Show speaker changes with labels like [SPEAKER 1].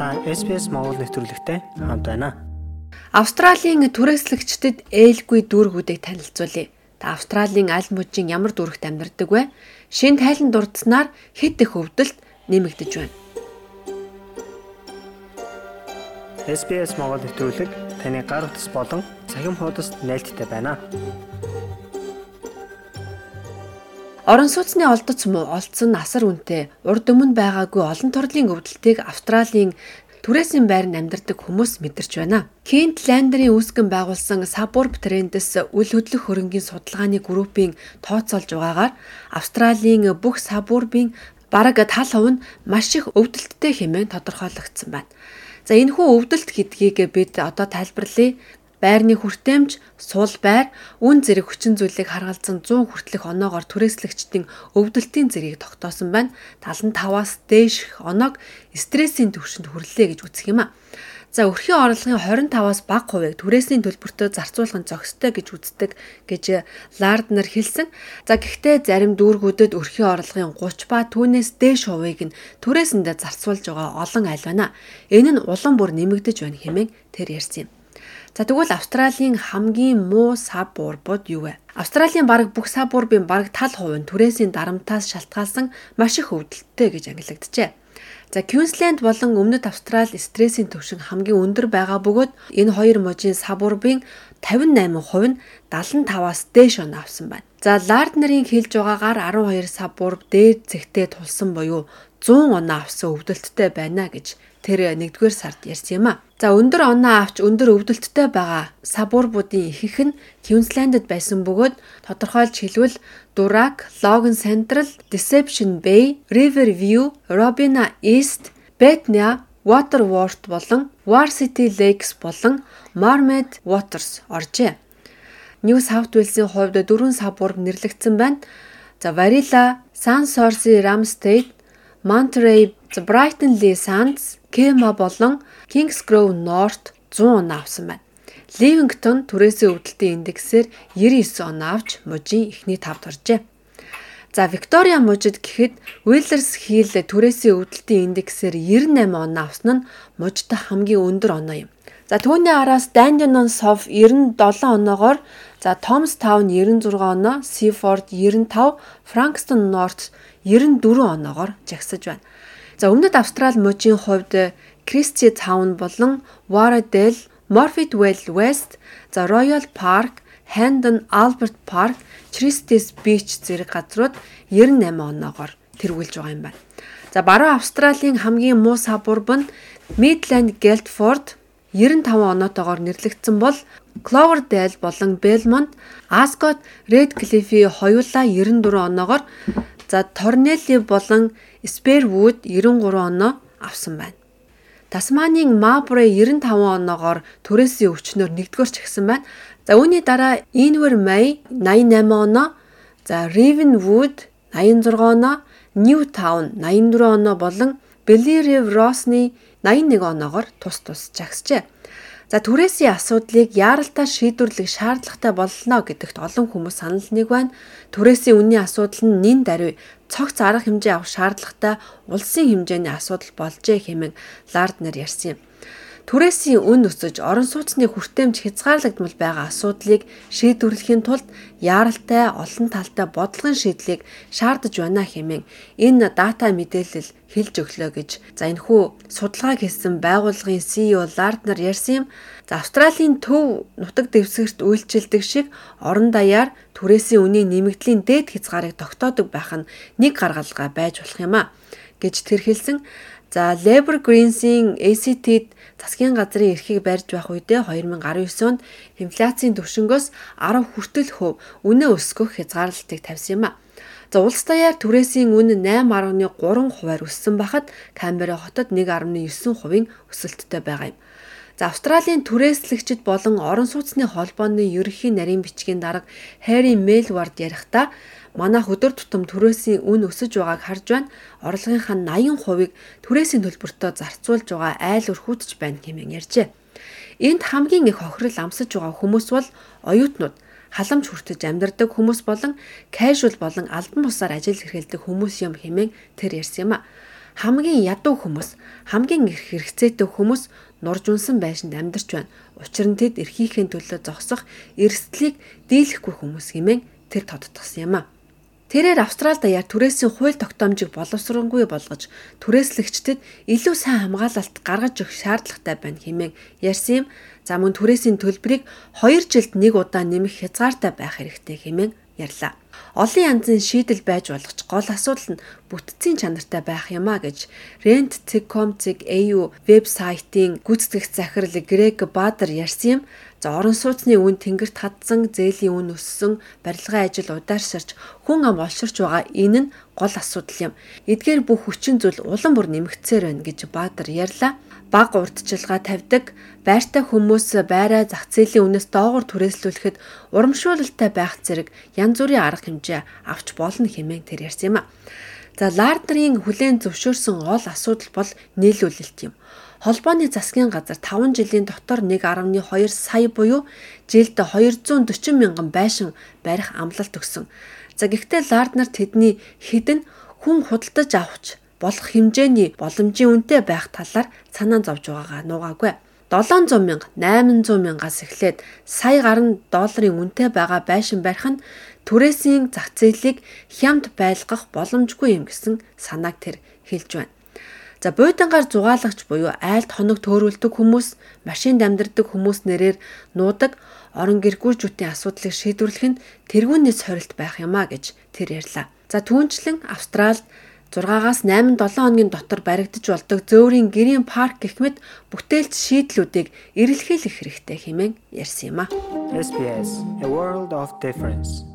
[SPEAKER 1] Та SPS Монгол нэвтрүүлэгтэй хамт байна.
[SPEAKER 2] Австралийн түрээслэгчдэд ээлгүй дүүргүүдийг танилцуулъя. Та Австралийн аль мужийн ямар дүүрэгт амьдардаг вэ? Шин тайлан дурдсанаар хэд их өвдөлт нэмэгдэж байна.
[SPEAKER 1] SPS Монгол нэвтрүүлэг таны гар утас болон цахим хуудасд нийлдэхтэй байна.
[SPEAKER 2] Орон сууцны олдоц муу олдсон асар үнэтэй урд өмнө байгаагүй олон төрлийн өвдөлтийг Австралийн түрээсийн байранд амьдардаг хүмүүс мэдэрч байна. Кент Ландерийн үүсгэн байгуулсан Suburb Trends үл хөдлөх хөрөнгийн судалгааны группийн тооцоолж байгаагаар Австралийн бүх сабурбын бараг тал хувь нь маш их өвдөлттэй хэмээн тодорхойлогдсон байна. За энэ хүү өвдөлт гэдгийг бид одоо тайлбарлая байрны хүртээмж, сул байр, үн зэрэг хүчин зүйлийг харгалзан 100 хүртэлх оноогоор түрээслэгчдийн өвдөлтийн зэргийг тогтоосон байна. 75-аас дээш оног стрессийн түвшинд хүрлээ гэж үзэх юм а. За өрхийн орлогын 25-аас бага хувийг түрээсийн төлбөртөө зарцуулах нь зохистой гэж үздэг гэж Ларднер хэлсэн. За гэхдээ зарим дүүргүүдэд өрхийн орлогын 30 ба түүнээс дээш хувийг нь түрээсэндээ зарцуулж байгаа олон аль байна. Энэ нь улам бүр нэмэгдэж байна хэмээн тэр ярьсан юм. За тэгвэл Австралийн хамгийн муу сабурбууд юу вэ? Австралийн бараг бүх сабурбын бараг тал хувь нь түрээсийн дарамтаас шалтгаалсан маш их өвдөлттэй гэж ангилэгджээ. За Квинсленд болон Өмнөд Австрали стрессийн түвшин хамгийн өндөр байгаа бөгөөд энэ хоёр мужийн сабурбын 58% нь 75-аас дээш он авсан байна. За Ларднерийн хэлж байгаагаар 12 сабурб дээд зэгтээ тулсан буюу 100 оноо авсан өвдөлттэй байна гэж тэр 1-р сард ярьсан юм а. За өндөр оноо авч өндөр өвдөлттэй байгаа сабурбуудын ихэнх нь Квинслендд байсан бөгөөд тодорхойлж хэлвэл Дурак, Logan Central, Deception Bay, Riverview, Robina East, Bethnia, Waterworth болон Varsity Lakes болон Marmot Waters оржээ. New South Wales-ийн хувьд дөрвөн сабурб нэрлэгдсэн байна. За Varilla, Sansorsi, Ramstate, Monterey, Brighton Lee Sands, Kema болон Kingsgrove North 100 оноо авсан байна. Ливингтон түрээсийн өвдөлтийн индексээр 99 оноо авч мужийн эхний тавд оржээ. За Виктория мужид гэхэд Wheelers Hill түрээсийн өвдөлтийн индексээр 98 оноо авсан нь мужид хамгийн өндөр оноо юм. За түүний араас Dandenong South 97 оноогоор за Thomastown 96 оноо, Seaford 95, Frankston North 94 оноогоор жагсаж байна. За өмнөд Австрали мужийн хувьд Christie Town болон Warradale, Morfettville West, за Royal Park, Handon Albert Park, Christie's Beach зэрэг газрууд 98 оноогоор тэргүүлж байгаа юм байна. За баруун Австралийн хамгийн муу сабурб нь Midland Guildford 95 оноотойгоор нэрлэгдсэн бол Cloverdale болон Belmont, Ascot, Redcliffe хоёулаа 94 оноогоор За Торнелли болон Спервуд 93 оноо авсан байна. Тасманийн Мабре 95 оноогоор төрөөсийн өвчнөөр нэгдүгээр чагсан байна. За үүний дараа Inver May 88 оноо, за Ravenwood 86 оноо, Newtown 84 оноо болон Bellerive Ross-ны 81 оноогоор тус тус жагсжээ. За түрээсийн асуудлыг яаралтай шийдвэрлэх шаардлагатай боллоо гэдэгт олон хүмүүс санал нэг байна. Түрээсийн үнийн асуудал нь нин даруй цогц арга хэмжээ авах шаардлагатай улсын хэмжээний асуудал болжээ хэмээн Ларднер ярьсан юм. Түрээсийн үн өсөж орон сууцны хүртээмж хязгаарлагдмал байгаа асуудлыг шийдвэрлэхийн тулд яаралтай олон талтай бодлогын шийдлийг шаардаж байна хэмээн энэ дата мэдээлэл хэлж өглөө гэж за энэхүү судалгааг хийсэн байгууллагын CEO Ларднер ярьсан юм. За Австралийн төв нутаг дэвсгэрт үйлчилдэг шиг орон даяар түрээсийн үнийн нэмэгдлийн дээд хязгаарыг тогтоодог байх нь нэг гаргалгаа байж болох юм а гэж тэр хэлсэн. За Labor Greens-ийн ACT-д засгийн газрын эрхийг барьж байх үедээ 2019 онд инфляцийн түвшингөөс 10 хүртэл хөв үнэ өсгөх хязгаарлалтыг тавьсан юм а. За улс даяар түрээсийн үн 8.3 хувиар өссөн бахад Камбера хотод 1.9%-ийн өсөлттэй байгаа юм. За Австралийн түрээслэгчд болон орон сууцны холбооны ерөнхий нарийн бичгийн дарга Harry Melward ярихдаа манайх өдөр тутам түрээсийн үн өсөж байгааг харж байна. Орлогынхаа 80%-ыг түрээсийн төлбөртөө зарцуулж байгаа айл өрхүүдж байна хэмээн ярьжээ. Энд хамгийн их хохирол амсаж байгаа хүмүүс бол оюутнууд, халамж хүртэж амьдардаг хүмүүс болон casual болон албан бусаар ажил эрхэлдэг хүмүүс юм хэмээн тэр ярьсан юм а. хамгийн ядуу хүмүүс, хамгийн их хэрэгцээтэй хүмүүс нурж унсан байшинд амьдарч байна. Учир нь тэд эрхийнхээ төлөө зогсох эрсдлийг дийлэхгүй хүмүүс хэмээн тэр тодтгосон юм а. Тэрээр Австрали даяар түрээсийн хууль тогтоомжийг боловсронгүй болгож түрээслэгчдэд илүү сайн хамгаалалт гаргаж өгөх шаардлагатай байна хэмээн ярьсан юм. За мөн түрээсийн төлбөрийг 2 жилд нэг удаа нэмэх хязгаартай байх хэрэгтэй хэмээн ярьлаа. Олон янзын шийдэл байж болгоч гол асуудал нь бүтцийн чанартай байх юмаа гэж Rent.com.au вебсайтын гүйцэтгэгч захирал Грег Бадар ярьсан юм. За орон сууцны үн тэнгэрт хадсан, зээлийн үн өссөн, барилгын ажил удаашрч хүн ам олширч байгаа энэ нь гол асуудал юм. Эдгээр бүх хүчин зүйл улам бүр нэмэгдсээр байна гэж Бадар ярьлаа баг урдчилгаа тавьдаг байртай хүмүүс байраа зах зээлийн үнээс доогуур түрээслүүлэхэд урамшуулалтай байх зэрэг янз бүрийн арга хэмжээ авч болно хэмээн тэр ярьсан юм а. За Ларднерийн хүлээн зөвшөөрсөн гол асуудал бол нийлүүлэлт юм. Холбооны засгийн газар 5 жилийн дотор 1.2 сая буюу жилд 240 мянган байшин барих амлалт өгсөн. За гэхдээ Ларднер тэдний хідэн хүн худалдаж авч болох хэмжээний боломжийн үнэтэй байх талаар санаа зовж байгаагаа нуугаагүй. 700 мянга 800 мянгаас эхлээд сая гаруй долларын үнэтэй байгаа байшин барих нь түрээсийн зах зээлийг хямд байлгах боломжгүй юм гэсэн санааг тэр хэлж байна. За буудангаар зугаалагч буюу айлт хоног төөрүүлдэг хүмүүс, машинд амьдардаг хүмүүс нэрээр нуудаг орон гэргүүржүүдийн асуудлыг шийдвэрлэх нь тэргүүнээс сорилт байх юмаа гэж тэр ярьлаа. За түүнчлэн Австралид 6-аас 8-7 хоногийн дотор баригдаж болдог зөөврийн гэрийн парк гэх мэт бүтээлч шийдлүүдийг эрэлхийлэх хэрэгтэй хэмээн ярьсан юм а.
[SPEAKER 1] SPS A World of Difference